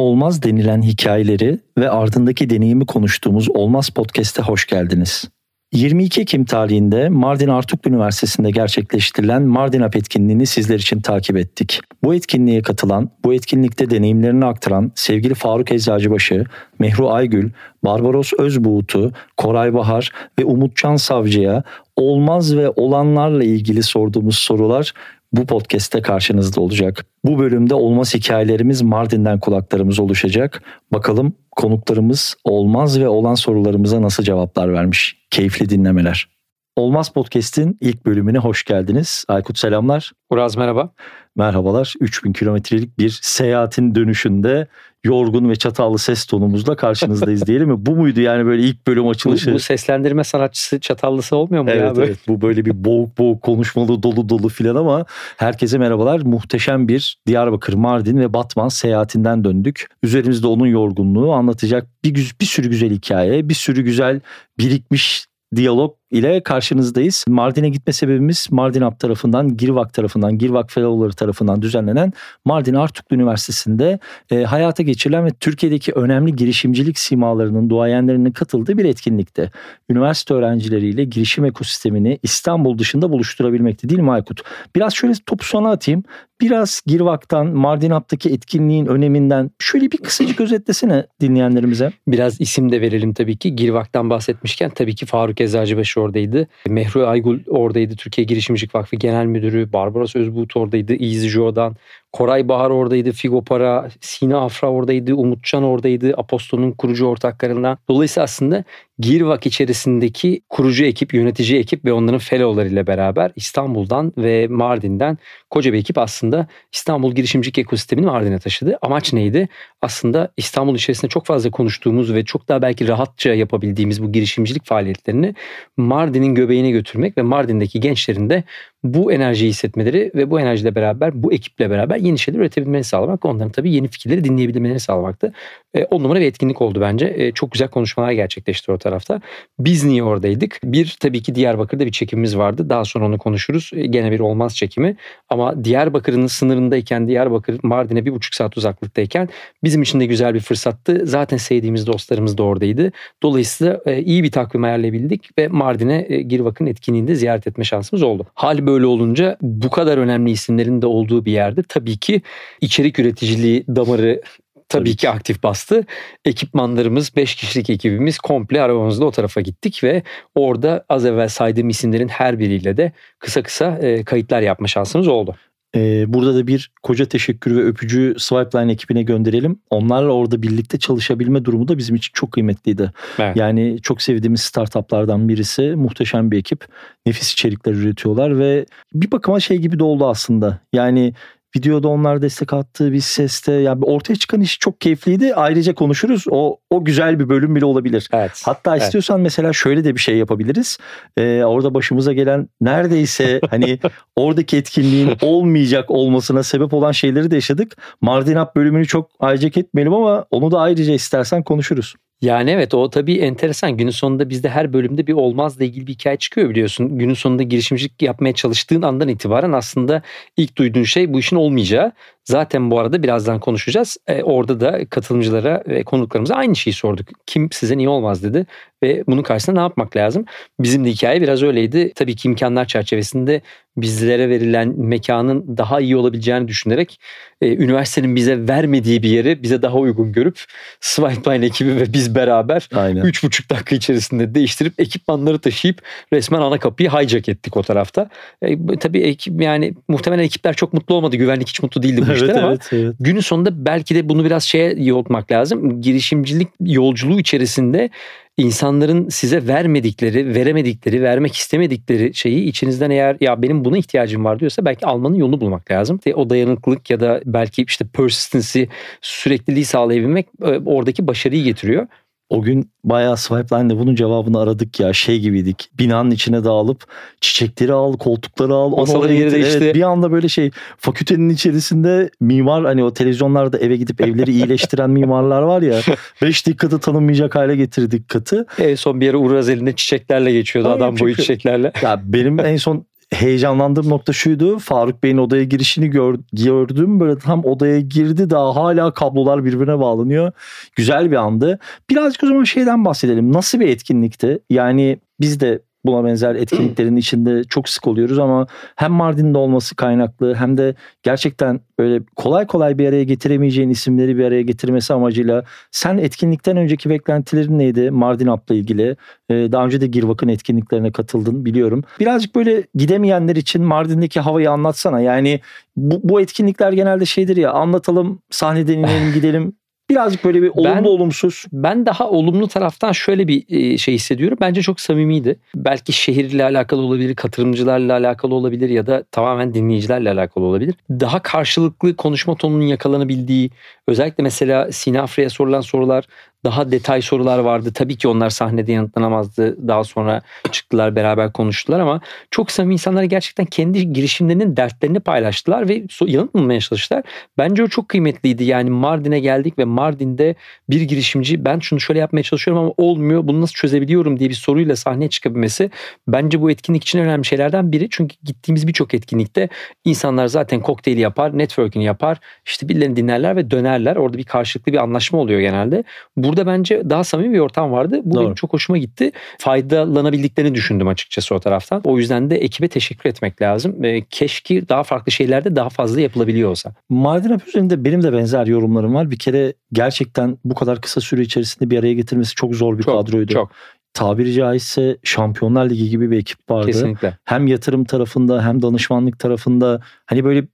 olmaz denilen hikayeleri ve ardındaki deneyimi konuştuğumuz Olmaz Podcast'e hoş geldiniz. 22 Ekim tarihinde Mardin Artuk Üniversitesi'nde gerçekleştirilen Mardin Up etkinliğini sizler için takip ettik. Bu etkinliğe katılan, bu etkinlikte deneyimlerini aktaran sevgili Faruk Eczacıbaşı, Mehru Aygül, Barbaros Özbuğut'u, Koray Bahar ve Umutcan Savcı'ya olmaz ve olanlarla ilgili sorduğumuz sorular bu podcast'te karşınızda olacak. Bu bölümde olmaz hikayelerimiz Mardin'den kulaklarımız oluşacak. Bakalım konuklarımız olmaz ve olan sorularımıza nasıl cevaplar vermiş. Keyifli dinlemeler. Olmaz Podcast'in ilk bölümüne hoş geldiniz. Aykut selamlar. Uraz merhaba. Merhabalar. 3000 kilometrelik bir seyahatin dönüşünde yorgun ve çatallı ses tonumuzla karşınızdayız diyelim mi? Bu muydu yani böyle ilk bölüm açılışı? Bu, bu seslendirme sanatçısı çatallısı olmuyor mu evet, ya? Böyle? Evet bu böyle bir boğuk boğuk konuşmalı dolu dolu filan ama herkese merhabalar. Muhteşem bir Diyarbakır, Mardin ve Batman seyahatinden döndük. Üzerimizde onun yorgunluğu anlatacak bir, bir sürü güzel hikaye, bir sürü güzel birikmiş diyalog ile karşınızdayız. Mardin'e gitme sebebimiz Mardin Up tarafından, Girvak tarafından, Girvak Fellow'ları tarafından düzenlenen Mardin Artuklu Üniversitesi'nde e, hayata geçirilen ve Türkiye'deki önemli girişimcilik simalarının, duayenlerinin katıldığı bir etkinlikte. Üniversite öğrencileriyle girişim ekosistemini İstanbul dışında buluşturabilmekti değil mi Aykut? Biraz şöyle topu sona atayım. Biraz Girvak'tan, Mardin Up'taki etkinliğin öneminden şöyle bir kısacık özetlesene dinleyenlerimize. Biraz isim de verelim tabii ki. Girvak'tan bahsetmişken tabii ki Faruk Eczacıbaşı oradaydı. Mehru Aygul oradaydı. Türkiye Girişimcilik Vakfı Genel Müdürü. Barbaros Özbuğut oradaydı. Easy Joe'dan. Koray Bahar oradaydı, Figo Para, Sina Afra oradaydı, Umutcan oradaydı, Aposto'nun kurucu ortaklarından. Dolayısıyla aslında Girvak içerisindeki kurucu ekip, yönetici ekip ve onların fellowlarıyla beraber İstanbul'dan ve Mardin'den koca bir ekip aslında İstanbul girişimcilik ekosistemini Mardin'e taşıdı. Amaç neydi? Aslında İstanbul içerisinde çok fazla konuştuğumuz ve çok daha belki rahatça yapabildiğimiz bu girişimcilik faaliyetlerini Mardin'in göbeğine götürmek ve Mardin'deki gençlerin de bu enerjiyi hissetmeleri ve bu enerjiyle beraber, bu ekiple beraber yeni şeyler üretebilmelerini sağlamak. Onların tabii yeni fikirleri dinleyebilmelerini sağlamaktı. E, on numara bir etkinlik oldu bence. E, çok güzel konuşmalar gerçekleşti o tarafta. Biz niye oradaydık? Bir tabii ki Diyarbakır'da bir çekimimiz vardı. Daha sonra onu konuşuruz. E, gene bir olmaz çekimi. Ama Diyarbakır'ın sınırındayken Diyarbakır Mardin'e bir buçuk saat uzaklıktayken bizim için de güzel bir fırsattı. Zaten sevdiğimiz dostlarımız da oradaydı. Dolayısıyla e, iyi bir takvim ayarlayabildik ve Mardin'e e, Girvak'ın etkinliğinde ziyaret etme şansımız oldu. Hal böyle olunca bu kadar önemli isimlerin de olduğu bir yerde tabii ki içerik üreticiliği damarı tabii, ki aktif bastı. Ekipmanlarımız 5 kişilik ekibimiz komple arabamızla o tarafa gittik ve orada az evvel saydığım isimlerin her biriyle de kısa kısa e, kayıtlar yapma şansımız oldu. Ee, burada da bir koca teşekkür ve öpücü Swipeline ekibine gönderelim. Onlarla orada birlikte çalışabilme durumu da bizim için çok kıymetliydi. Evet. Yani çok sevdiğimiz startuplardan birisi. Muhteşem bir ekip. Nefis içerikler üretiyorlar ve bir bakıma şey gibi de oldu aslında. Yani Videoda onlar destek attı, biz seste. Yani ortaya çıkan iş çok keyifliydi. Ayrıca konuşuruz. O o güzel bir bölüm bile olabilir. Evet. Hatta evet. istiyorsan mesela şöyle de bir şey yapabiliriz. Ee, orada başımıza gelen neredeyse hani oradaki etkinliğin olmayacak olmasına sebep olan şeyleri de yaşadık. Mardin Up bölümünü çok ayrıca etmeyelim ama onu da ayrıca istersen konuşuruz. Yani evet o tabii enteresan. Günün sonunda bizde her bölümde bir olmazla ilgili bir hikaye çıkıyor biliyorsun. Günün sonunda girişimcilik yapmaya çalıştığın andan itibaren aslında ilk duyduğun şey bu işin olmayacağı. Zaten bu arada birazdan konuşacağız. E, orada da katılımcılara ve konuklarımıza aynı şeyi sorduk. Kim size niye olmaz dedi ve bunun karşısında ne yapmak lazım? Bizim de hikaye biraz öyleydi. Tabii ki imkanlar çerçevesinde bizlere verilen mekanın daha iyi olabileceğini düşünerek e, üniversitenin bize vermediği bir yeri bize daha uygun görüp Swipeline ekibi ve biz beraber Aynen. 3,5 dakika içerisinde değiştirip ekipmanları taşıyıp resmen ana kapıyı hijack ettik o tarafta. E, tabii ekip yani muhtemelen ekipler çok mutlu olmadı. Güvenlik hiç mutlu değildi bu evet, ama evet, evet. günün sonunda belki de bunu biraz şeye yoğurtmak lazım. Girişimcilik yolculuğu içerisinde insanların size vermedikleri, veremedikleri, vermek istemedikleri şeyi içinizden eğer ya benim buna ihtiyacım var diyorsa belki almanın yolunu bulmak lazım. O dayanıklılık ya da belki işte persistency, sürekliliği sağlayabilmek e, oradaki başarıyı getiriyor. O gün bayağı Swipeline'de bunun cevabını aradık ya şey gibiydik. Binanın içine dağılıp çiçekleri al, koltukları al. Masaları yeri değişti. Evet, bir anda böyle şey fakültenin içerisinde mimar hani o televizyonlarda eve gidip evleri iyileştiren mimarlar var ya. 5 dakikada tanınmayacak hale getirdik katı. En son bir yere Uraz elinde çiçeklerle geçiyordu Aynen adam boyu çiçeklerle. Ya benim en son heyecanlandığım nokta şuydu. Faruk Bey'in odaya girişini gör, gördüm. Böyle tam odaya girdi daha hala kablolar birbirine bağlanıyor. Güzel bir andı. Birazcık o zaman şeyden bahsedelim. Nasıl bir etkinlikti? Yani biz de buna benzer etkinliklerin içinde çok sık oluyoruz ama hem Mardin'de olması kaynaklı hem de gerçekten böyle kolay kolay bir araya getiremeyeceğin isimleri bir araya getirmesi amacıyla sen etkinlikten önceki beklentilerin neydi Mardin Up'la ilgili? Ee, daha önce de Girvak'ın etkinliklerine katıldın biliyorum. Birazcık böyle gidemeyenler için Mardin'deki havayı anlatsana. Yani bu, bu etkinlikler genelde şeydir ya anlatalım sahneden inelim gidelim Birazcık böyle bir olumlu ben, olumsuz. Ben daha olumlu taraftan şöyle bir e, şey hissediyorum. Bence çok samimiydi. Belki şehirle alakalı olabilir, katılımcılarla alakalı olabilir ya da tamamen dinleyicilerle alakalı olabilir. Daha karşılıklı konuşma tonunun yakalanabildiği, özellikle mesela Sinafre'ye sorulan sorular daha detay sorular vardı. Tabii ki onlar sahnede yanıtlanamazdı. Daha sonra çıktılar beraber konuştular ama çok samimi insanlar gerçekten kendi girişimlerinin dertlerini paylaştılar ve yanıt bulmaya çalıştılar. Bence o çok kıymetliydi. Yani Mardin'e geldik ve Mardin'de bir girişimci ben şunu şöyle yapmaya çalışıyorum ama olmuyor. Bunu nasıl çözebiliyorum diye bir soruyla sahneye çıkabilmesi bence bu etkinlik için önemli şeylerden biri. Çünkü gittiğimiz birçok etkinlikte insanlar zaten kokteyli yapar, network'ünü yapar, işte birilerini dinlerler ve dönerler. Orada bir karşılıklı bir anlaşma oluyor genelde. Bu Burada bence daha samimi bir ortam vardı. Bu Doğru. benim çok hoşuma gitti. Faydalanabildiklerini düşündüm açıkçası o taraftan. O yüzden de ekibe teşekkür etmek lazım. E, keşke daha farklı şeylerde daha fazla yapılabiliyor olsa. Mardin Hap üzerinde benim de benzer yorumlarım var. Bir kere gerçekten bu kadar kısa süre içerisinde bir araya getirmesi çok zor bir çok, kadroydu. Çok tabiri caizse Şampiyonlar Ligi gibi bir ekip vardı. Kesinlikle. Hem yatırım tarafında hem danışmanlık tarafında hani böyle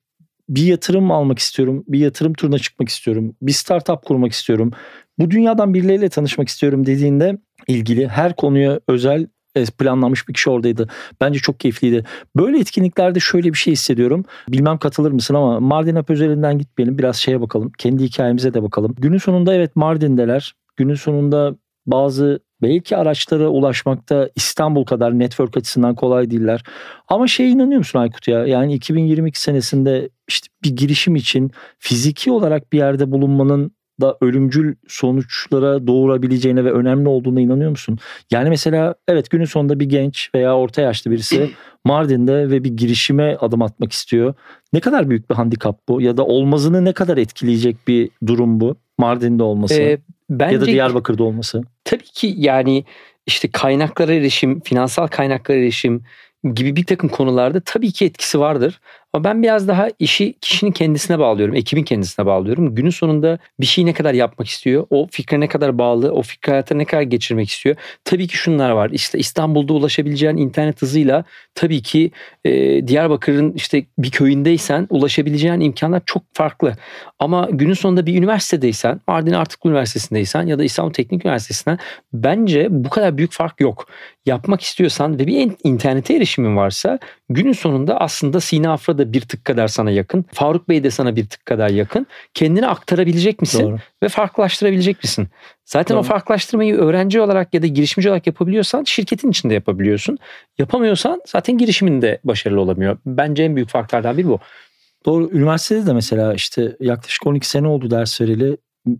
bir yatırım almak istiyorum, bir yatırım turuna çıkmak istiyorum, bir startup kurmak istiyorum bu dünyadan birileriyle tanışmak istiyorum dediğinde ilgili her konuya özel e, planlanmış bir kişi oradaydı. Bence çok keyifliydi. Böyle etkinliklerde şöyle bir şey hissediyorum. Bilmem katılır mısın ama Mardin Hap üzerinden gitmeyelim. Biraz şeye bakalım. Kendi hikayemize de bakalım. Günün sonunda evet Mardin'deler. Günün sonunda bazı belki araçlara ulaşmakta İstanbul kadar network açısından kolay değiller. Ama şeye inanıyor musun Aykut ya? Yani 2022 senesinde işte bir girişim için fiziki olarak bir yerde bulunmanın da ölümcül sonuçlara doğurabileceğine ve önemli olduğuna inanıyor musun? Yani mesela evet günün sonunda bir genç veya orta yaşlı birisi Mardin'de ve bir girişime adım atmak istiyor. Ne kadar büyük bir handikap bu ya da olmazını ne kadar etkileyecek bir durum bu Mardin'de olması ee, bence, ya da Diyarbakır'da olması? Tabii ki yani işte kaynaklara erişim, finansal kaynaklara erişim gibi bir takım konularda tabii ki etkisi vardır. Ama ben biraz daha işi kişinin kendisine bağlıyorum, ekibin kendisine bağlıyorum. Günün sonunda bir şeyi ne kadar yapmak istiyor, o fikre ne kadar bağlı, o fikri hayata ne kadar geçirmek istiyor. Tabii ki şunlar var. İşte İstanbul'da ulaşabileceğin internet hızıyla tabii ki e, Diyarbakır'ın işte bir köyündeysen ulaşabileceğin imkanlar çok farklı. Ama günün sonunda bir üniversitedeysen, Mardin Artıklı Üniversitesi'ndeysen ya da İstanbul Teknik Üniversitesi'nden bence bu kadar büyük fark yok. Yapmak istiyorsan ve bir internete erişimin varsa günün sonunda aslında Sina Afra da bir tık kadar sana yakın. Faruk Bey de sana bir tık kadar yakın. Kendini aktarabilecek misin Doğru. ve farklılaştırabilecek misin? Zaten Doğru. o farklılaştırmayı öğrenci olarak ya da girişimci olarak yapabiliyorsan şirketin içinde yapabiliyorsun. Yapamıyorsan zaten girişiminde başarılı olamıyor. Bence en büyük farklardan biri bu. Doğru. Üniversitede de mesela işte yaklaşık 12 sene oldu ders verili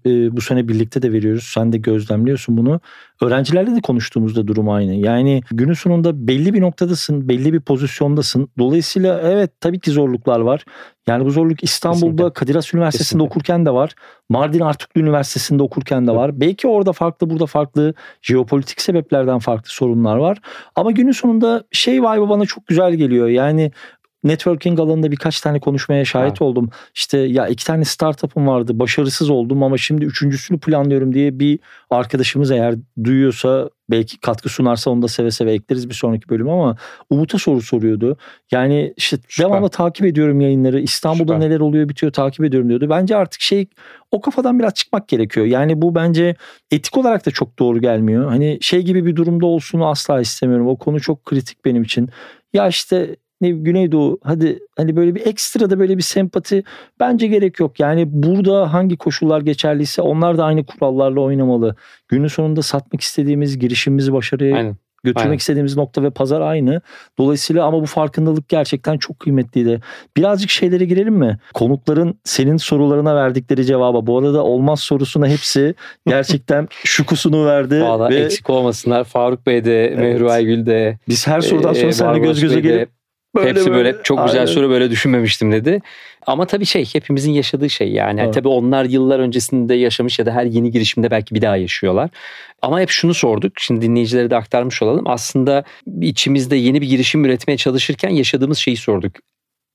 e, bu sene birlikte de veriyoruz. Sen de gözlemliyorsun bunu. Öğrencilerle de konuştuğumuzda durum aynı. Yani günün sonunda belli bir noktadasın, belli bir pozisyondasın. Dolayısıyla evet tabii ki zorluklar var. Yani bu zorluk İstanbul'da Kesinlikle. Kadir Has Üniversitesi'nde Kesinlikle. okurken de var. Mardin Artuklu Üniversitesi'nde okurken de var. Belki orada farklı, burada farklı jeopolitik sebeplerden farklı sorunlar var. Ama günün sonunda şey vibe bana çok güzel geliyor. Yani networking alanında birkaç tane konuşmaya şahit ha. oldum. İşte ya iki tane startup'ım vardı başarısız oldum ama şimdi üçüncüsünü planlıyorum diye bir arkadaşımız eğer duyuyorsa belki katkı sunarsa onu da seve seve ekleriz bir sonraki bölüm ama Umut'a soru soruyordu. Yani işte Süper. devamlı takip ediyorum yayınları. İstanbul'da Süper. neler oluyor bitiyor takip ediyorum diyordu. Bence artık şey o kafadan biraz çıkmak gerekiyor. Yani bu bence etik olarak da çok doğru gelmiyor. Hani şey gibi bir durumda olsun asla istemiyorum. O konu çok kritik benim için. Ya işte ne Güneydoğu hadi hani böyle bir ekstra da böyle bir sempati bence gerek yok. Yani burada hangi koşullar geçerliyse onlar da aynı kurallarla oynamalı. Günün sonunda satmak istediğimiz girişimimizi başarıya Aynen. götürmek Aynen. istediğimiz nokta ve pazar aynı. Dolayısıyla ama bu farkındalık gerçekten çok kıymetliydi. Birazcık şeylere girelim mi? Konukların senin sorularına verdikleri cevaba. Bu arada olmaz sorusuna hepsi gerçekten şukusunu verdi. Valla ve... eksik olmasınlar. Faruk Bey de, evet. Mehru Aygül de. Biz her sorudan sonra e, seninle göz göze gelip Böyle Hepsi böyle, böyle çok güzel aynen. soru böyle düşünmemiştim dedi. Ama tabii şey hepimizin yaşadığı şey yani. Evet. Tabii onlar yıllar öncesinde yaşamış ya da her yeni girişimde belki bir daha yaşıyorlar. Ama hep şunu sorduk. Şimdi dinleyicilere de aktarmış olalım. Aslında içimizde yeni bir girişim üretmeye çalışırken yaşadığımız şeyi sorduk.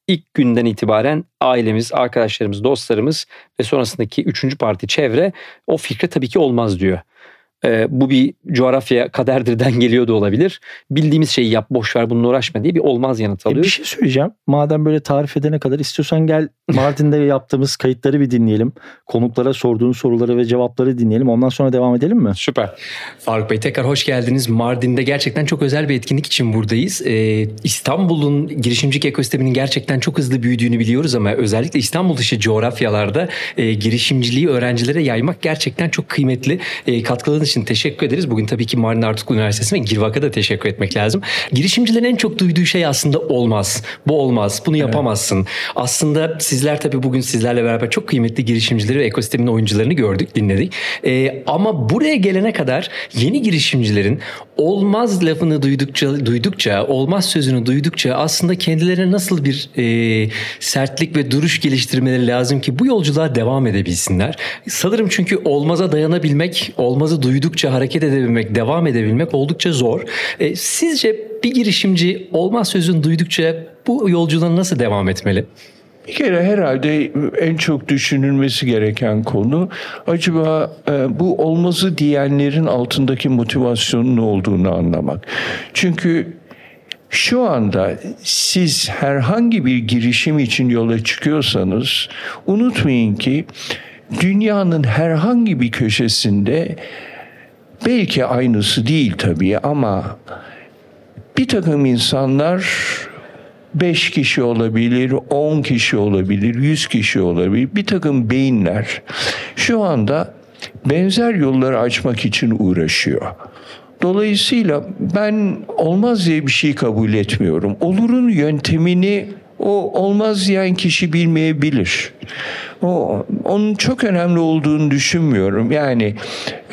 İlk günden itibaren ailemiz, arkadaşlarımız, dostlarımız ve sonrasındaki üçüncü parti çevre o fikre tabii ki olmaz diyor. E, bu bir coğrafya kaderdirden geliyor da olabilir. Bildiğimiz şeyi yap boş ver bununla uğraşma diye bir olmaz yanıt alıyor. E bir şey söyleyeceğim. Madem böyle tarif edene kadar istiyorsan gel Mardin'de yaptığımız kayıtları bir dinleyelim. Konuklara sorduğun soruları ve cevapları dinleyelim. Ondan sonra devam edelim mi? Süper. Faruk Bey tekrar hoş geldiniz. Mardin'de gerçekten çok özel bir etkinlik için buradayız. Ee, İstanbul'un girişimcilik ekosisteminin gerçekten çok hızlı büyüdüğünü biliyoruz ama özellikle İstanbul dışı coğrafyalarda e, girişimciliği öğrencilere yaymak gerçekten çok kıymetli. E, katkılarınız için teşekkür ederiz. Bugün tabii ki Mardin Artuklu Üniversitesi ve Girvak'a da teşekkür etmek lazım. Girişimcilerin en çok duyduğu şey aslında olmaz. Bu olmaz. Bunu yapamazsın. Evet. Aslında sizler tabii bugün sizlerle beraber çok kıymetli girişimcileri ve ekosistemin oyuncularını gördük, dinledik. Ee, ama buraya gelene kadar yeni girişimcilerin olmaz lafını duydukça, duydukça, olmaz sözünü duydukça aslında kendilerine nasıl bir e, sertlik ve duruş geliştirmeleri lazım ki bu yolculuğa devam edebilsinler. Sanırım çünkü olmaza dayanabilmek, olmazı duyduk duydukça hareket edebilmek, devam edebilmek oldukça zor. E, sizce bir girişimci olmaz sözün duydukça bu yolculuğuna nasıl devam etmeli? Bir kere herhalde en çok düşünülmesi gereken konu acaba e, bu olmazı diyenlerin altındaki motivasyonun ne olduğunu anlamak. Çünkü şu anda siz herhangi bir girişim için yola çıkıyorsanız unutmayın ki dünyanın herhangi bir köşesinde Belki aynısı değil tabii ama bir takım insanlar beş kişi olabilir, on kişi olabilir, yüz kişi olabilir. Bir takım beyinler şu anda benzer yolları açmak için uğraşıyor. Dolayısıyla ben olmaz diye bir şey kabul etmiyorum. Olurun yöntemini o olmaz diyen kişi bilmeyebilir. O onun çok önemli olduğunu düşünmüyorum. Yani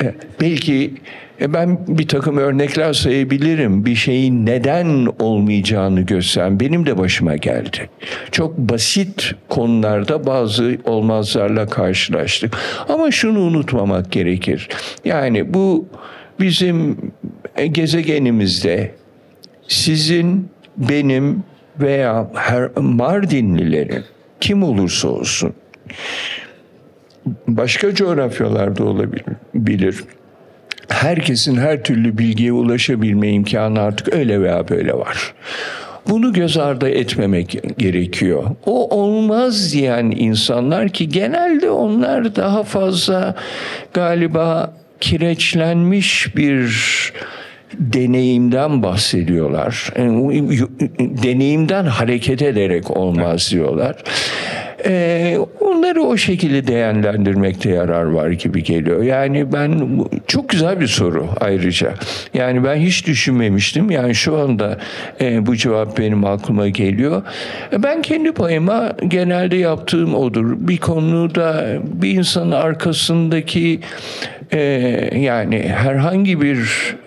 e, belki e, ben bir takım örnekler sayabilirim. Bir şeyin neden olmayacağını gösteren benim de başıma geldi. Çok basit konularda bazı olmazlarla karşılaştık. Ama şunu unutmamak gerekir. Yani bu bizim gezegenimizde sizin, benim veya her Mardinlilerin kim olursa olsun başka coğrafyalarda olabilir. Herkesin her türlü bilgiye ulaşabilme imkanı artık öyle veya böyle var. Bunu göz ardı etmemek gerekiyor. O olmaz diyen insanlar ki genelde onlar daha fazla galiba kireçlenmiş bir deneyimden bahsediyorlar. Yani, deneyimden hareket ederek olmaz diyorlar. Ee, onları o şekilde değerlendirmekte yarar var gibi geliyor. Yani ben çok güzel bir soru ayrıca. Yani ben hiç düşünmemiştim. Yani şu anda e, bu cevap benim aklıma geliyor. Ben kendi payıma genelde yaptığım odur. Bir konuda bir insanın arkasındaki e, yani herhangi bir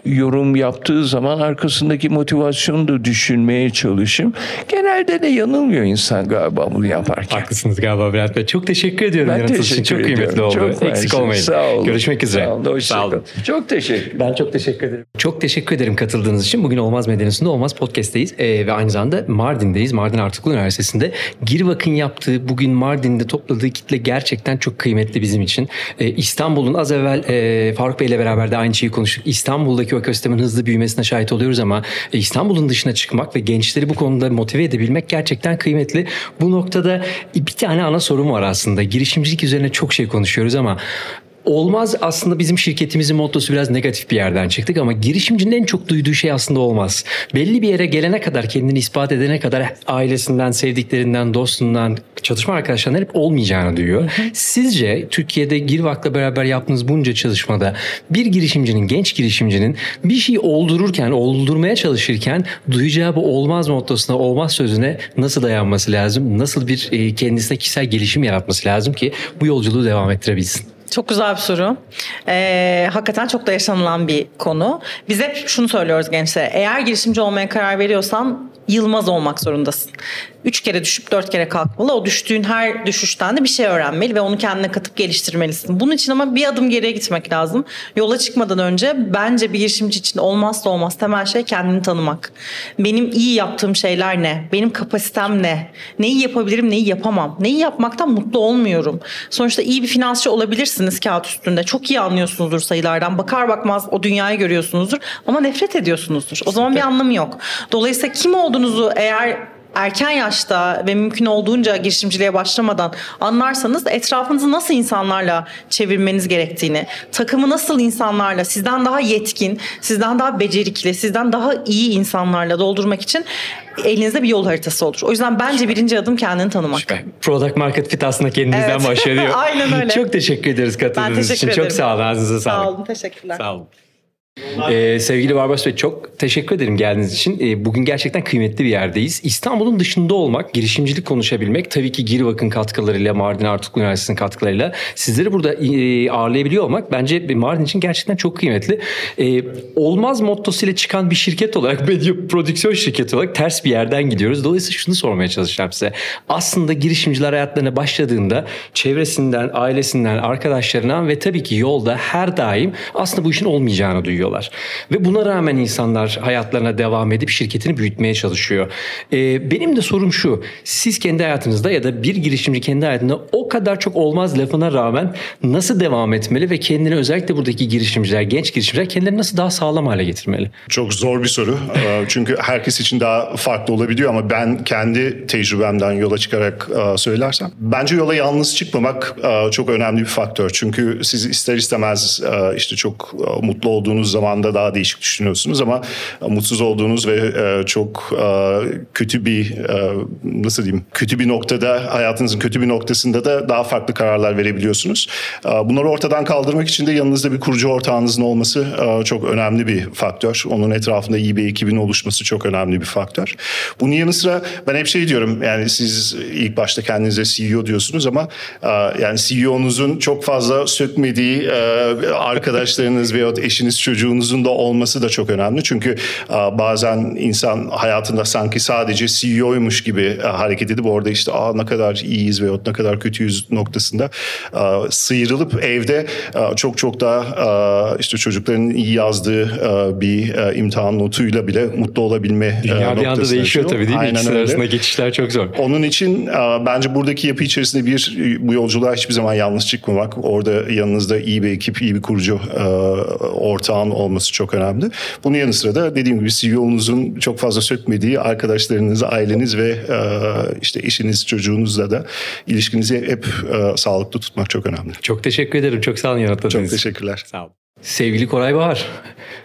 yorum yaptığı zaman arkasındaki motivasyonu da düşünmeye çalışım. Genelde de yanılmıyor insan galiba bunu yaparken. Haklısınız galiba Bülent Bey. Çok teşekkür ediyorum. Ben teşekkür için. Çok ediyorum. kıymetli oldu. Çok Eksik olmayın. Sağ olun. Görüşmek üzere. Sağ olun. Sağ olun. Çok teşekkür Ben çok teşekkür ederim. Çok teşekkür ederim katıldığınız için. Bugün Olmaz Medeniyetinde Olmaz Podcast'teyiz. Ee, ve aynı zamanda Mardin'deyiz. Mardin Artuklu Üniversitesi'nde. Girvak'ın yaptığı bugün Mardin'de topladığı kitle gerçekten çok kıymetli bizim için. Ee, İstanbul'un az evvel e, Faruk Bey ile beraber de aynı şeyi konuştuk. İstanbul'daki ekosistemin hızlı büyümesine şahit oluyoruz ama e, İstanbul'un dışına çıkmak ve gençleri bu konuda motive edebilmek gerçekten kıymetli. Bu noktada bir tane ana sorum var aslında. Girişimcilik üzerine çok şey konuşuyoruz ama olmaz aslında bizim şirketimizin mottosu biraz negatif bir yerden çıktık ama girişimcinin en çok duyduğu şey aslında olmaz. Belli bir yere gelene kadar kendini ispat edene kadar ailesinden, sevdiklerinden, dostundan, çalışma arkadaşlarından hep olmayacağını duyuyor. Sizce Türkiye'de Girvak'la beraber yaptığınız bunca çalışmada bir girişimcinin, genç girişimcinin bir şey oldururken, oldurmaya çalışırken duyacağı bu olmaz mottosuna, olmaz sözüne nasıl dayanması lazım? Nasıl bir e, kendisine kişisel gelişim yaratması lazım ki bu yolculuğu devam ettirebilsin? Çok güzel bir soru. Ee, hakikaten çok da yaşanılan bir konu. Biz hep şunu söylüyoruz gençlere. Eğer girişimci olmaya karar veriyorsan yılmaz olmak zorundasın. Üç kere düşüp dört kere kalkmalı. O düştüğün her düşüşten de bir şey öğrenmeli ve onu kendine katıp geliştirmelisin. Bunun için ama bir adım geriye gitmek lazım. Yola çıkmadan önce bence bir girişimci için olmazsa olmaz temel şey kendini tanımak. Benim iyi yaptığım şeyler ne? Benim kapasitem ne? Neyi yapabilirim, neyi yapamam? Neyi yapmaktan mutlu olmuyorum? Sonuçta iyi bir finansçı olabilirsiniz kağıt üstünde. Çok iyi anlıyorsunuzdur sayılardan. Bakar bakmaz o dünyayı görüyorsunuzdur ama nefret ediyorsunuzdur. O zaman bir anlamı yok. Dolayısıyla kim olduğunuzu eğer erken yaşta ve mümkün olduğunca girişimciliğe başlamadan anlarsanız etrafınızı nasıl insanlarla çevirmeniz gerektiğini, takımı nasıl insanlarla, sizden daha yetkin, sizden daha becerikli, sizden daha iyi insanlarla doldurmak için elinizde bir yol haritası olur. O yüzden bence birinci adım kendini tanımak. Süper. Product market fit aslında kendinizden Evet. başlıyor. Aynen öyle. Çok teşekkür ederiz Ben katıldığınız teşekkür için. ederim. Çok sağ olun. Ağzınıza sağlık. Sağ olun, teşekkürler. Sağ olun. Ee, sevgili Barbas Bey çok teşekkür ederim geldiğiniz için. Ee, bugün gerçekten kıymetli bir yerdeyiz. İstanbul'un dışında olmak, girişimcilik konuşabilmek, tabii ki Girvak'ın katkılarıyla, Mardin Artuklu Üniversitesi'nin katkılarıyla sizleri burada e, ağırlayabiliyor olmak bence Mardin için gerçekten çok kıymetli. Ee, olmaz mottosuyla çıkan bir şirket olarak, medya prodüksiyon şirketi olarak ters bir yerden gidiyoruz. Dolayısıyla şunu sormaya çalışacağım size. Aslında girişimciler hayatlarına başladığında çevresinden, ailesinden, arkadaşlarından ve tabii ki yolda her daim aslında bu işin olmayacağını duyuyorlar. Ve buna rağmen insanlar hayatlarına devam edip şirketini büyütmeye çalışıyor. Ee, benim de sorum şu. Siz kendi hayatınızda ya da bir girişimci kendi hayatında o kadar çok olmaz lafına rağmen nasıl devam etmeli ve kendini özellikle buradaki girişimciler, genç girişimciler kendilerini nasıl daha sağlam hale getirmeli? Çok zor bir soru. Ee, Çünkü herkes için daha farklı olabiliyor ama ben kendi tecrübemden yola çıkarak e, söylersem. Bence yola yalnız çıkmamak e, çok önemli bir faktör. Çünkü siz ister istemez e, işte çok mutlu olduğunuz zamanda daha değişik düşünüyorsunuz ama mutsuz olduğunuz ve e, çok e, kötü bir e, nasıl diyeyim kötü bir noktada hayatınızın kötü bir noktasında da daha farklı kararlar verebiliyorsunuz. E, Bunları ortadan kaldırmak için de yanınızda bir kurucu ortağınızın olması e, çok önemli bir faktör. Onun etrafında iyi bir ekibin oluşması çok önemli bir faktör. Bunun yanı sıra ben hep şey diyorum yani siz ilk başta kendinize CEO diyorsunuz ama e, yani CEO'nuzun çok fazla sökmediği e, arkadaşlarınız veyahut eşiniz çocuğunuzun da olması da çok önemli. Çünkü e, bazen insan hayatında sanki sadece CEO'ymuş gibi e, hareket edip orada işte Aa, ne kadar iyiyiz veyahut ne kadar kötüyüz noktasında e, sıyrılıp evde çok çok daha işte çocukların iyi yazdığı bir imtihan notuyla bile mutlu olabilme Dünya bir anda değişiyor tabii değil mi? Aynen İkisi arasında geçişler çok zor. Onun için bence buradaki yapı içerisinde bir bu yolculuğa hiçbir zaman yalnız çıkmamak. Orada yanınızda iyi bir ekip, iyi bir kurucu ortağın olması çok önemli. Bunun yanı sıra da dediğim gibi CEO'nuzun çok fazla sökmediği arkadaşlarınız, aileniz ve e, işte eşiniz, çocuğunuzla da ilişkinizi hep e, sağlıklı tutmak çok önemli. Çok teşekkür ederim. Çok sağ olun yanıtladığınız Çok teşekkürler. Sağ olun. Sevgili Koray Bahar,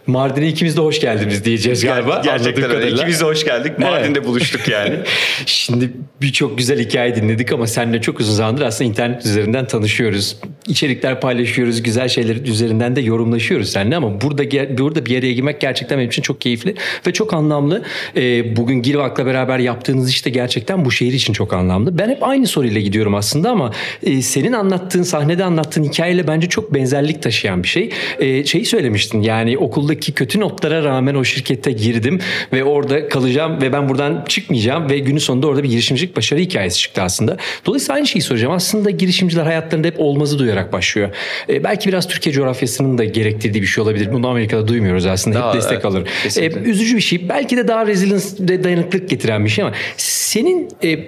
Mardin'e ikimiz de hoş geldiniz diyeceğiz galiba. Gerçekten öyle. İkimiz de hoş geldik. Mardin'de buluştuk yani. Şimdi birçok güzel hikaye dinledik ama seninle çok uzun zamandır aslında internet üzerinden tanışıyoruz. İçerikler paylaşıyoruz, güzel şeyler üzerinden de yorumlaşıyoruz seninle ama burada burada bir araya girmek gerçekten benim için çok keyifli ve çok anlamlı. Ee, bugün Girvak'la beraber yaptığınız iş de gerçekten bu şehir için çok anlamlı. Ben hep aynı soruyla gidiyorum aslında ama e, senin anlattığın, sahnede anlattığın hikayeyle bence çok benzerlik taşıyan bir şey. E, şeyi söylemiştin yani okuldaki kötü notlara rağmen o şirkete girdim ve orada kalacağım ve ben buradan çıkmayacağım ve günün sonunda orada bir girişimcilik başarı hikayesi çıktı aslında. Dolayısıyla aynı şeyi soracağım. Aslında girişimciler hayatlarında hep olmazı duyarak başlıyor. E, belki biraz Türkiye coğrafyasının da gerektirdiği bir şey olabilir. Bunu Amerika'da duymuyoruz aslında. Daha, hep destek evet, alır. E, üzücü bir şey. Belki de daha resilience ve dayanıklılık getiren bir şey ama senin e,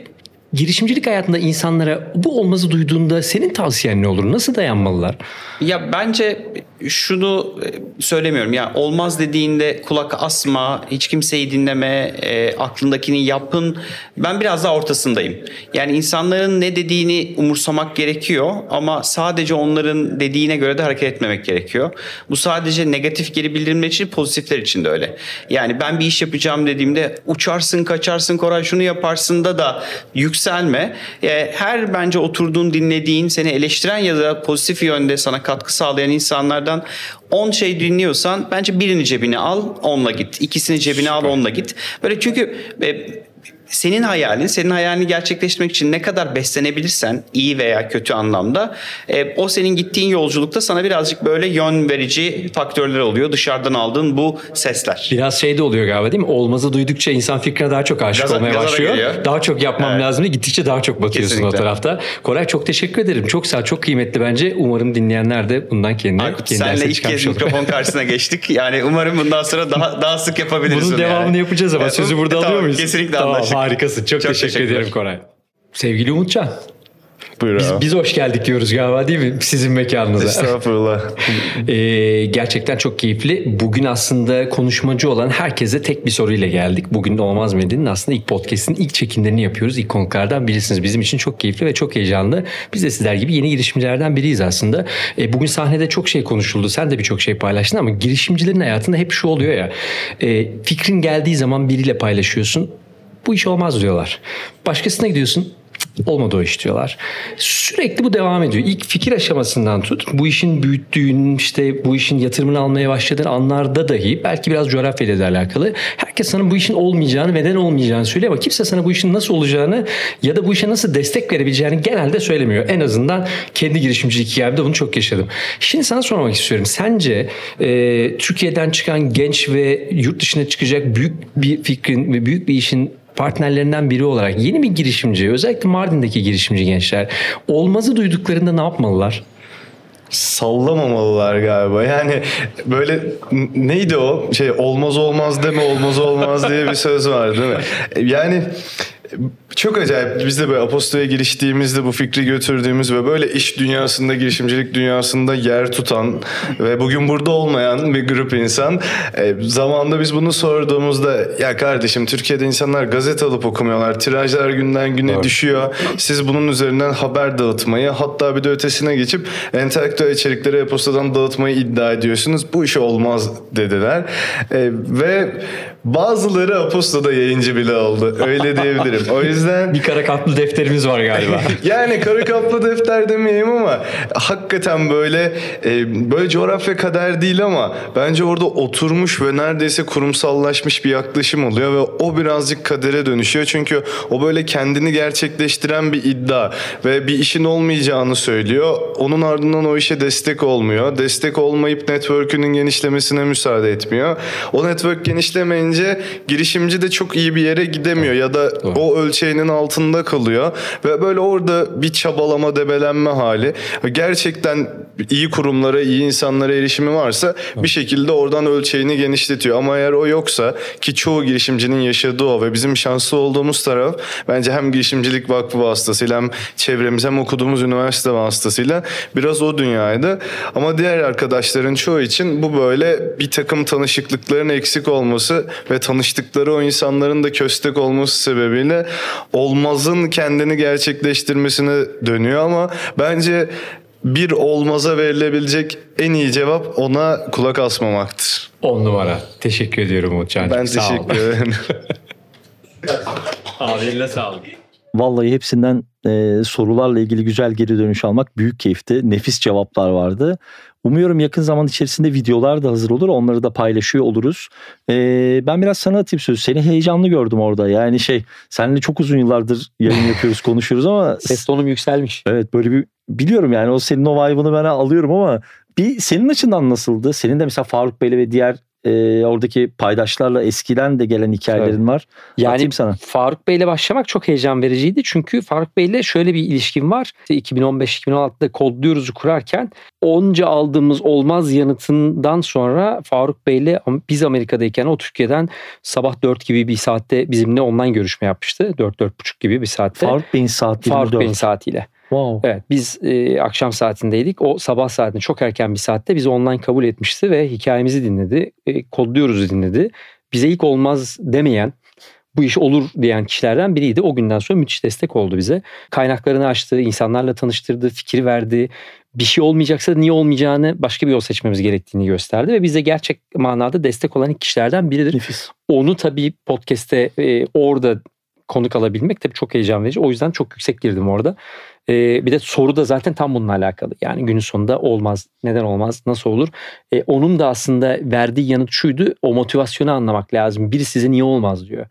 girişimcilik hayatında insanlara bu olmazı duyduğunda senin tavsiyen ne olur? Nasıl dayanmalılar? Ya bence şunu e, söylemiyorum. Ya olmaz dediğinde kulak asma, hiç kimseyi dinleme, e, aklındakini yapın. Ben biraz daha ortasındayım. Yani insanların ne dediğini umursamak gerekiyor ama sadece onların dediğine göre de hareket etmemek gerekiyor. Bu sadece negatif geri bildirimler için, pozitifler için de öyle. Yani ben bir iş yapacağım dediğimde uçarsın, kaçarsın, Koray şunu yaparsın da da yükselme. E, her bence oturduğun, dinlediğin, seni eleştiren ya da pozitif yönde sana katkı sağlayan insanlardan 10 şey dinliyorsan bence birini cebine al, onunla git. İkisini cebine al, onunla git. Böyle çünkü e, senin hayalin, senin hayalini gerçekleştirmek için ne kadar beslenebilirsen iyi veya kötü anlamda e, o senin gittiğin yolculukta sana birazcık böyle yön verici faktörler oluyor. Dışarıdan aldığın bu sesler. Biraz şey de oluyor galiba değil mi? Olmazı duydukça insan fikrine daha çok aşık Gaza- olmaya başlıyor. geliyor. Daha çok yapmam Evet. lazım diye gittikçe daha çok batıyorsun Kesinlikle. o tarafta. Koray çok teşekkür ederim. Çok sağ, çok kıymetli bence. Umarım dinleyenler de bundan kendine Aykut kendi senle ilk kez mikrofon karşısına geçtik. Yani umarım bundan sonra daha daha sık yapabiliriz. Bunun bunu yani. devamını yapacağız ama Evet, sözü bu- burada tamam, alıyor muyuz? Kesinlikle tamam, anlaştık. Harikasın. Çok, Çok teşekkür ederim Koray. Sevgili Umutcan, Buyur biz, abi. biz hoş geldik diyoruz galiba değil mi? Sizin mekanınıza. Estağfurullah. Ee, gerçekten çok keyifli. Bugün aslında konuşmacı olan herkese tek bir soruyla geldik. Bugün de Olmaz Medya'nın aslında ilk podcast'in ilk çekimlerini yapıyoruz. İlk konuklardan birisiniz. Bizim için çok keyifli ve çok heyecanlı. Biz de sizler gibi yeni girişimcilerden biriyiz aslında. Ee, bugün sahnede çok şey konuşuldu. Sen de birçok şey paylaştın ama girişimcilerin hayatında hep şu oluyor ya. e, fikrin geldiği zaman biriyle paylaşıyorsun. Bu iş olmaz diyorlar. Başkasına gidiyorsun. Olmadı o iş diyorlar. Sürekli bu devam ediyor. İlk fikir aşamasından tut. Bu işin büyüttüğün işte bu işin yatırımını almaya başladığın anlarda dahi belki biraz coğrafyayla da alakalı. Herkes sana bu işin olmayacağını neden olmayacağını söylüyor ama kimse sana bu işin nasıl olacağını ya da bu işe nasıl destek verebileceğini genelde söylemiyor. En azından kendi girişimcilik hikayemde bunu çok yaşadım. Şimdi sana sormak istiyorum. Sence e, Türkiye'den çıkan genç ve yurt dışına çıkacak büyük bir fikrin ve büyük bir işin partnerlerinden biri olarak yeni bir girişimci, özellikle Mardin'deki girişimci gençler olmazı duyduklarında ne yapmalılar? sallamamalılar galiba. Yani böyle neydi o? Şey olmaz olmaz deme olmaz olmaz diye bir söz var değil mi? Yani çok acayip. Biz de böyle Aposto'ya giriştiğimizde bu fikri götürdüğümüz ve böyle iş dünyasında, girişimcilik dünyasında yer tutan ve bugün burada olmayan bir grup insan. E, zamanda biz bunu sorduğumuzda ya kardeşim Türkiye'de insanlar gazete alıp okumuyorlar. Tirajlar günden güne düşüyor. Siz bunun üzerinden haber dağıtmayı hatta bir de ötesine geçip entelektüel içerikleri e-postadan dağıtmayı iddia ediyorsunuz. Bu iş olmaz dediler. E, ve bazıları Aposto'da yayıncı bile oldu. Öyle diyebilirim. O yüzden Bir kara katlı defterimiz var galiba. yani kara kaplı defter demeyeyim ama hakikaten böyle e, böyle coğrafya kader değil ama bence orada oturmuş ve neredeyse kurumsallaşmış bir yaklaşım oluyor ve o birazcık kadere dönüşüyor. Çünkü o böyle kendini gerçekleştiren bir iddia ve bir işin olmayacağını söylüyor. Onun ardından o işe destek olmuyor. Destek olmayıp network'ünün genişlemesine müsaade etmiyor. O network genişlemeyince girişimci de çok iyi bir yere gidemiyor ya da o ölçeğinin altında kalıyor. Ve böyle orada bir çabalama debelenme hali. Gerçekten iyi kurumlara iyi insanlara erişimi varsa bir şekilde oradan ölçeğini genişletiyor. Ama eğer o yoksa ki çoğu girişimcinin yaşadığı o ve bizim şanslı olduğumuz taraf bence hem girişimcilik vakfı vasıtasıyla hem çevremiz hem okuduğumuz üniversite vasıtasıyla biraz o dünyaydı. Ama diğer arkadaşların çoğu için bu böyle bir takım tanışıklıkların eksik olması ve tanıştıkları o insanların da köstek olması sebebiyle olmazın kendini gerçekleştirmesine dönüyor ama bence bir olmaza verilebilecek en iyi cevap ona kulak asmamaktır. On numara. Teşekkür ediyorum Umutcan'cığım. Ben teşekkür ederim. Abi eline sağlık. Vallahi hepsinden e, sorularla ilgili güzel geri dönüş almak büyük keyifti. Nefis cevaplar vardı. Umuyorum yakın zaman içerisinde videolar da hazır olur. Onları da paylaşıyor oluruz. E, ben biraz sana atayım sözü. Seni heyecanlı gördüm orada. Yani şey seninle çok uzun yıllardır yayın yapıyoruz konuşuyoruz ama Ses tonum yükselmiş. evet böyle bir biliyorum yani o senin o vibe'ını ben alıyorum ama bir senin açından nasıldı? Senin de mesela Faruk Bey'le ve diğer e, oradaki paydaşlarla eskiden de gelen hikayelerin var. Yani Atayım sana. Faruk Bey'le başlamak çok heyecan vericiydi. Çünkü Faruk Bey'le şöyle bir ilişkim var. İşte 2015-2016'da kodluyoruz'u kurarken onca aldığımız olmaz yanıtından sonra Faruk Bey'le biz Amerika'dayken o Türkiye'den sabah 4 gibi bir saatte bizimle online görüşme yapmıştı. 4-4.30 gibi bir saatte. Faruk Bey'in saat 24. Faruk Bey'in saatiyle. Wow. Evet biz e, akşam saatindeydik. O sabah saatinde çok erken bir saatte bizi online kabul etmişti ve hikayemizi dinledi. E, kodluyoruz dinledi. Bize ilk olmaz demeyen bu iş olur diyen kişilerden biriydi. O günden sonra müthiş destek oldu bize. Kaynaklarını açtı, insanlarla tanıştırdı, fikir verdi. Bir şey olmayacaksa niye olmayacağını başka bir yol seçmemiz gerektiğini gösterdi ve bize gerçek manada destek olan ilk kişilerden biridir. Nefis. Onu tabii podcast'te e, orada konuk alabilmek tabii çok heyecan verici. O yüzden çok yüksek girdim orada. E, bir de soru da zaten tam bununla alakalı. Yani günün sonunda olmaz. Neden olmaz? Nasıl olur? E, onun da aslında verdiği yanıt şuydu. O motivasyonu anlamak lazım. Biri size niye olmaz diyor.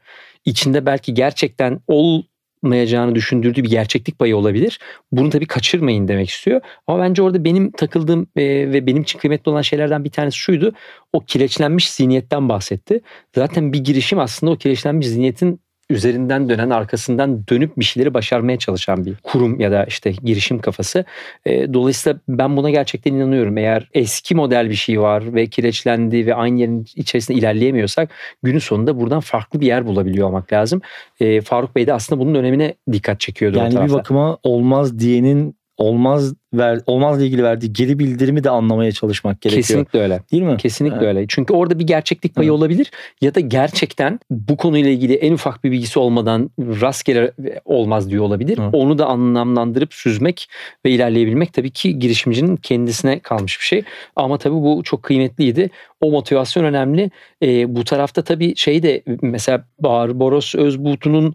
içinde belki gerçekten olmayacağını düşündürdüğü bir gerçeklik payı olabilir. Bunu tabii kaçırmayın demek istiyor. Ama bence orada benim takıldığım e, ve benim için kıymetli olan şeylerden bir tanesi şuydu. O kireçlenmiş zihniyetten bahsetti. Zaten bir girişim aslında o kireçlenmiş zihniyetin üzerinden dönen arkasından dönüp bir şeyleri başarmaya çalışan bir kurum ya da işte girişim kafası. E, dolayısıyla ben buna gerçekten inanıyorum. Eğer eski model bir şey var ve kireçlendi ve aynı yerin içerisinde ilerleyemiyorsak günün sonunda buradan farklı bir yer bulabiliyor olmak lazım. E, Faruk Bey de aslında bunun önemine dikkat çekiyordu. Yani bir bakıma olmaz diyenin olmaz ver, olmazla ilgili verdiği geri bildirimi de anlamaya çalışmak gerekiyor. Kesinlikle öyle. Değil mi? Kesinlikle Evet. öyle. Çünkü orada bir gerçeklik payı Evet. olabilir ya da gerçekten bu konuyla ilgili en ufak bir bilgisi olmadan rastgele olmaz diyor olabilir. Evet. Onu da anlamlandırıp süzmek ve ilerleyebilmek tabii ki girişimcinin kendisine kalmış bir şey. Ama tabii bu çok kıymetliydi. O motivasyon önemli. Ee, bu tarafta tabii şey de mesela Barbaros Özbuğtu'nun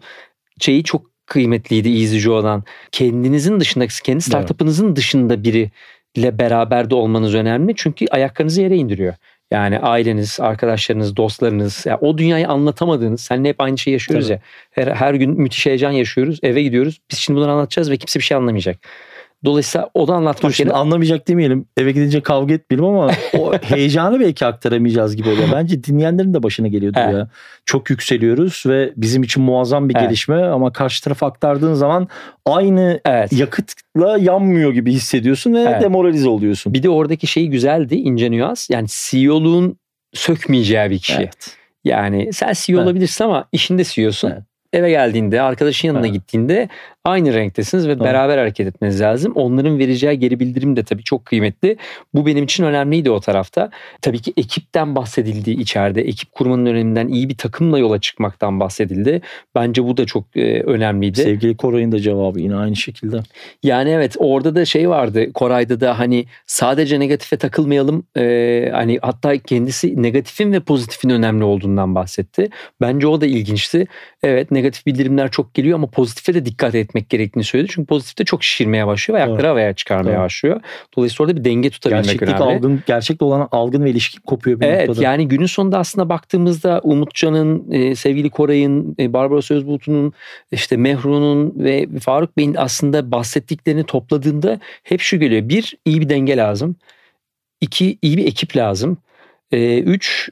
şeyi çok kıymetliydi Easy Joe'dan. Kendinizin dışında, kendi startup'ınızın dışında biriyle beraber de olmanız önemli. Çünkü ayaklarınızı yere indiriyor. Yani aileniz, arkadaşlarınız, dostlarınız, ya o dünyayı anlatamadığınız, seninle hep aynı şeyi yaşıyoruz Tabii. ya. Her, her gün müthiş heyecan yaşıyoruz, eve gidiyoruz. Biz şimdi bunları anlatacağız ve kimse bir şey anlamayacak. Dolayısıyla o da Dur anlatmak şimdi yerine anlamayacak demeyelim. Eve gidince kavga etmeyelim ama o heyecanı belki aktaramayacağız gibi oluyor. Bence dinleyenlerin de başına geliyordur Evet. ya. Çok yükseliyoruz ve bizim için muazzam bir Evet. gelişme ama karşı tarafa aktardığın zaman aynı evet. yakıtla yanmıyor gibi hissediyorsun ve Evet. demoralize oluyorsun. Bir de oradaki şey güzeldi, ince nüans. Yani CEO'luğun sökmeyeceği bir kişi. Evet. Yani sen CEO Evet. olabilirsin ama işinde CEO'sun. Evet. Eve geldiğinde, arkadaşın yanına Evet. gittiğinde aynı renktesiniz ve Doğru. beraber hareket etmeniz lazım. Onların vereceği geri bildirim de tabii çok kıymetli. Bu benim için önemliydi o tarafta. Tabii ki ekipten bahsedildi içeride. Ekip kurmanın öneminden, iyi bir takımla yola çıkmaktan bahsedildi. Bence bu da çok e, önemliydi. Sevgili Koray'ın da cevabı yine aynı şekilde. Yani evet orada da şey vardı Koray'da da hani sadece negatife takılmayalım Ee, hani hatta kendisi negatifin ve pozitifin önemli olduğundan bahsetti. Bence o da ilginçti. Evet negatif bildirimler çok geliyor ama pozitife de dikkat etmek gerektiğini söyledi. Çünkü pozitifte çok şişirmeye başlıyor ve ayakları Doğru. havaya çıkarmaya Doğru. başlıyor. Dolayısıyla orada bir denge tutabilmek Gerçeklik önemli. algın, gerçekle olan algın ve ilişki kopuyor bir Evet noktada. yani günün sonunda aslında baktığımızda Umutcan'ın, e, sevgili Koray'ın, e, Barbaros Özbulut'un, işte Mehru'nun ve Faruk Bey'in aslında bahsettiklerini topladığında hep şu geliyor. Bir, iyi bir denge lazım. İki, iyi bir ekip lazım. E, üç,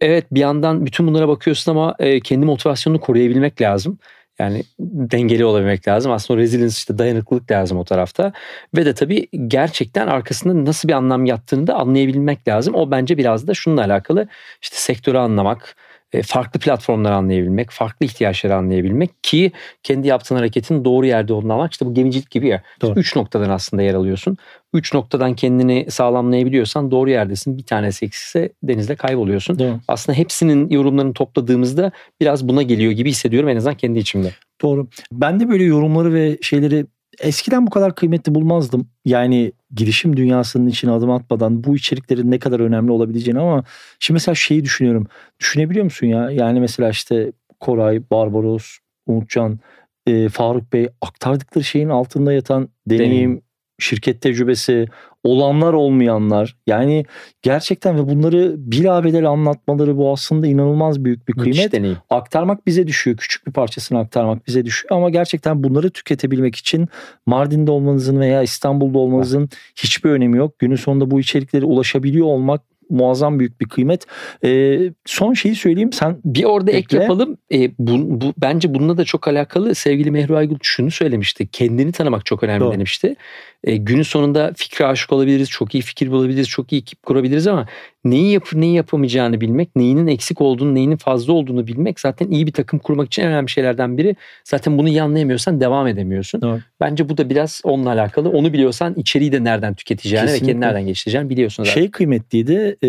evet bir yandan bütün bunlara bakıyorsun ama e, kendi motivasyonunu koruyabilmek lazım. Yani dengeli olabilmek lazım. Aslında o resilience işte dayanıklılık lazım o tarafta. Ve de tabii gerçekten arkasında nasıl bir anlam yattığını da anlayabilmek lazım. O bence biraz da şununla alakalı. İşte sektörü anlamak, farklı platformları anlayabilmek, farklı ihtiyaçları anlayabilmek ki kendi yaptığın hareketin doğru yerde olduğunu anlamak. İşte bu gemicilik gibi ya. Doğru. Üç noktadan aslında yer alıyorsun. Üç noktadan kendini sağlamlayabiliyorsan doğru yerdesin. Bir tanesi eksikse denizde kayboluyorsun. Mi? Aslında hepsinin yorumlarını topladığımızda biraz buna geliyor gibi hissediyorum en azından kendi içimde. Doğru. Ben de böyle yorumları ve şeyleri eskiden bu kadar kıymetli bulmazdım. Yani girişim dünyasının içine adım atmadan bu içeriklerin ne kadar önemli olabileceğini ama şimdi mesela şeyi düşünüyorum. Düşünebiliyor musun ya? Yani mesela işte Koray, Barbaros, Umutcan, e, Faruk Bey aktardıkları şeyin altında yatan deneyim, Deneyim. Şirket tecrübesi, olanlar olmayanlar. Yani gerçekten ve bunları bilabedel anlatmaları bu aslında inanılmaz büyük bir Müthiş kıymet deneyim. aktarmak bize düşüyor. Küçük bir parçasını aktarmak bize düşüyor ama gerçekten bunları tüketebilmek için Mardin'de olmanızın veya İstanbul'da olmanızın hiçbir önemi yok. Günün sonunda bu içeriklere ulaşabiliyor olmak muazzam büyük bir kıymet. Ee, son şeyi söyleyeyim sen Bir orada ek Ekle. yapalım. E, bu, bu, bence bununla da çok alakalı sevgili Mehru Aygül şunu söylemişti. Kendini tanımak çok önemli Doğru. demişti. E, günün sonunda fikre aşık olabiliriz, çok iyi fikir bulabiliriz, çok iyi ekip kurabiliriz ama neyi yapıp neyi yapamayacağını bilmek, neyinin eksik olduğunu, neyinin fazla olduğunu bilmek zaten iyi bir takım kurmak için en önemli şeylerden biri. Zaten bunu iyi anlayamıyorsan devam edemiyorsun. Doğru. Bence bu da biraz onunla alakalı. Onu biliyorsan içeriği de nereden tüketeceğini ve Kesinlikle. kendini nereden geliştireceğini biliyorsun zaten. şey kıymetliydi. Ee,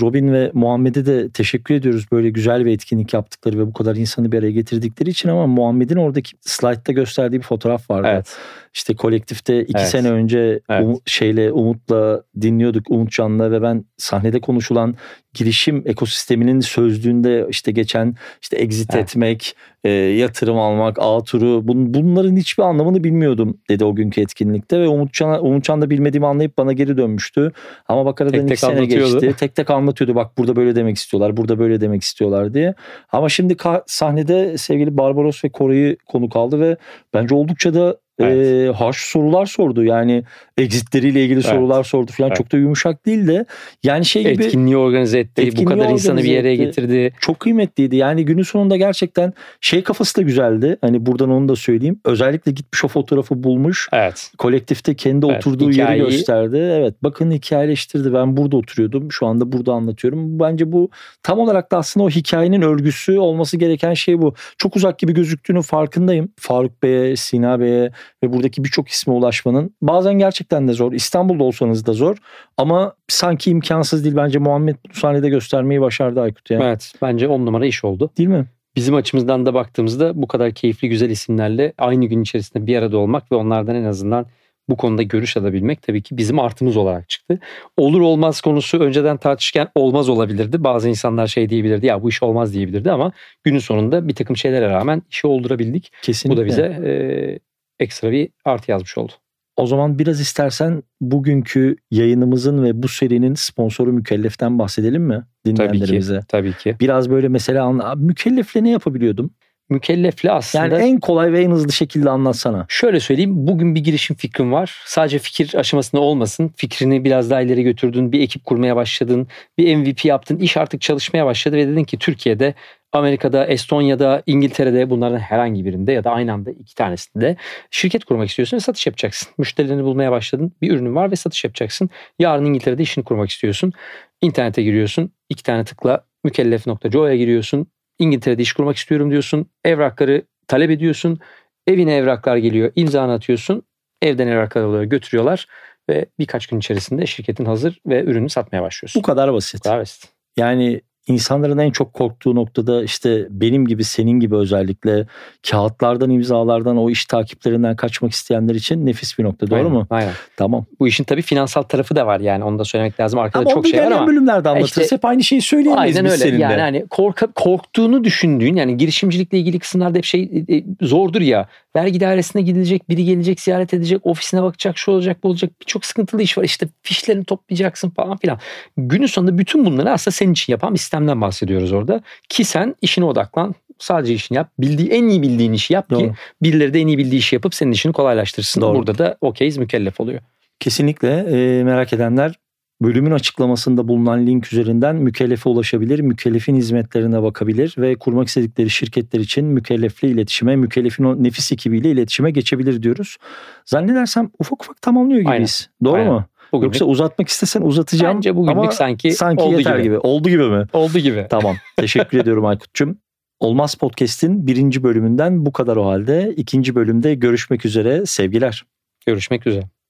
Robin ve Muhammed'e de teşekkür ediyoruz böyle güzel bir etkinlik yaptıkları ve bu kadar insanı bir araya getirdikleri için ama Muhammed'in oradaki slaytta gösterdiği bir fotoğraf vardı. Evet. İşte kolektifte iki Evet. sene önce Evet. Umu- şeyle Umut'la dinliyorduk Umutcan'la ve ben sahnede konuşulan girişim ekosisteminin sözlüğünde işte geçen işte exit Evet. etmek, e, yatırım almak, A turu bun, bunların hiçbir anlamını bilmiyordum dedi o günkü etkinlikte ve Umutcan, Umutcan da bilmediğimi anlayıp bana geri dönmüştü. Ama bak aradan Tek tek sene geçti. Tek tek anlatıyordu bak burada böyle demek istiyorlar, burada böyle demek istiyorlar diye. Ama şimdi sahnede sevgili Barbaros ve Koray'ı konuk aldı ve bence oldukça da Evet. e, harş sorular sordu. Yani exitleriyle ilgili sorular sordu falan. Evet. Çok da yumuşak değil de yani şey gibi Etkinliği organize etti. bu Etkinliği kadar insanı bir yere etti. getirdi. çok kıymetliydi. Yani günün sonunda gerçekten şey kafası da güzeldi. Hani buradan onu da söyleyeyim. Özellikle gitmiş o fotoğrafı bulmuş. Evet. Kolektifte kendi Evet, oturduğu hikayeyi- yeri gösterdi. Evet bakın hikayeleştirdi. Ben burada oturuyordum. Şu anda burada anlatıyorum. Bence bu tam olarak da aslında o hikayenin örgüsü olması gereken şey bu. Çok uzak gibi gözüktüğünün farkındayım. Faruk Bey'e, Sina Bey'e ve buradaki birçok isme ulaşmanın. Bazen gerçekten de zor. İstanbul'da olsanız da zor. Ama sanki imkansız değil. Bence Muhammed bu sahnede göstermeyi başardı Aykut ya. Evet. Bence on numara iş oldu. Değil mi? Bizim açımızdan da baktığımızda bu kadar keyifli güzel isimlerle aynı gün içerisinde bir arada olmak ve onlardan en azından bu konuda görüş alabilmek tabii ki bizim artımız olarak çıktı. Olur olmaz konusu önceden tartışırken olmaz olabilirdi. Bazı insanlar şey diyebilirdi ya bu iş olmaz diyebilirdi ama günün sonunda bir takım şeylere rağmen işi oldurabildik. Kesinlikle. Bu da bize e, ekstra bir artı yazmış oldu. O zaman biraz istersen bugünkü yayınımızın ve bu serinin sponsoru Mükellef'ten bahsedelim mi Tabii ki. dinleyenlerimize? Tabii ki. Biraz böyle mesela Mükellef'le ne yapabiliyordum? Mükellefle aslında Yani en kolay ve en hızlı şekilde anlatsana. Şöyle söyleyeyim bugün bir girişim fikrin var. Sadece fikir aşamasında olmasın. Fikrini biraz daha ileri götürdün. Bir ekip kurmaya başladın. Bir MVP yaptın. iş artık çalışmaya başladı ve dedin ki Türkiye'de, Amerika'da, Estonya'da, İngiltere'de bunların herhangi birinde ya da aynı anda iki tanesinde şirket kurmak istiyorsun ve satış yapacaksın. Müşterilerini bulmaya başladın. Bir ürünün var ve satış yapacaksın. Yarın İngiltere'de işini kurmak istiyorsun. İnternete giriyorsun. iki tane tıkla mükellef.co'ya giriyorsun. İngiltere'de iş kurmak istiyorum diyorsun. Evrakları talep ediyorsun. Evine evraklar geliyor. imzanı atıyorsun. Evden evraklar alıyor, götürüyorlar ve birkaç gün içerisinde şirketin hazır ve ürünü satmaya başlıyorsun. Bu kadar basit. kadar basit. Yani insanların en çok korktuğu noktada işte benim gibi senin gibi özellikle kağıtlardan imzalardan o iş takiplerinden kaçmak isteyenler için nefis bir nokta doğru Aynen, mu? Aynen. Tamam. Bu işin tabii finansal tarafı da var yani onu da söylemek lazım. Arkada Ama çok şey var ama. bölümlerde anlatırız. işte- Hep aynı şeyi söyleyemeyiz Aynen biz öyle. seninle. Yani hani korka, korktuğunu düşündüğün yani girişimcilikle ilgili kısımlarda hep şey e, zordur ya. Vergi dairesine gidilecek, biri gelecek, ziyaret edecek, ofisine bakacak, şu olacak, bu olacak. Birçok sıkıntılı iş var. İşte fişlerini toplayacaksın falan filan. Günün sonunda bütün bunları aslında senin için yapan bir sistemden bahsediyoruz orada. Ki sen işine odaklan. Sadece işini yap. Bildiği, en iyi bildiğin işi yap Doğru. ki birileri de en iyi bildiği işi yapıp senin işini kolaylaştırsın. Doğru. Burada da okeyiz mükellef oluyor. Kesinlikle e, merak edenler bölümün açıklamasında bulunan link üzerinden mükellefe ulaşabilir, mükellefin hizmetlerine bakabilir ve kurmak istedikleri şirketler için mükellefle iletişime, mükellefin o nefis ekibiyle iletişime geçebilir diyoruz. Zannedersem ufak ufak tamamlıyor gibiyiz. Doğru Aynen. mu? Bugünlük, Yoksa uzatmak istesen uzatacağım bence bugünlük ama sanki, sanki oldu yeter gibi. gibi. Oldu gibi mi? Oldu gibi. Tamam. Teşekkür ediyorum Aykut'cum. Olmaz Podcast'in birinci bölümünden bu kadar o halde. İkinci bölümde görüşmek üzere. Sevgiler. Görüşmek üzere.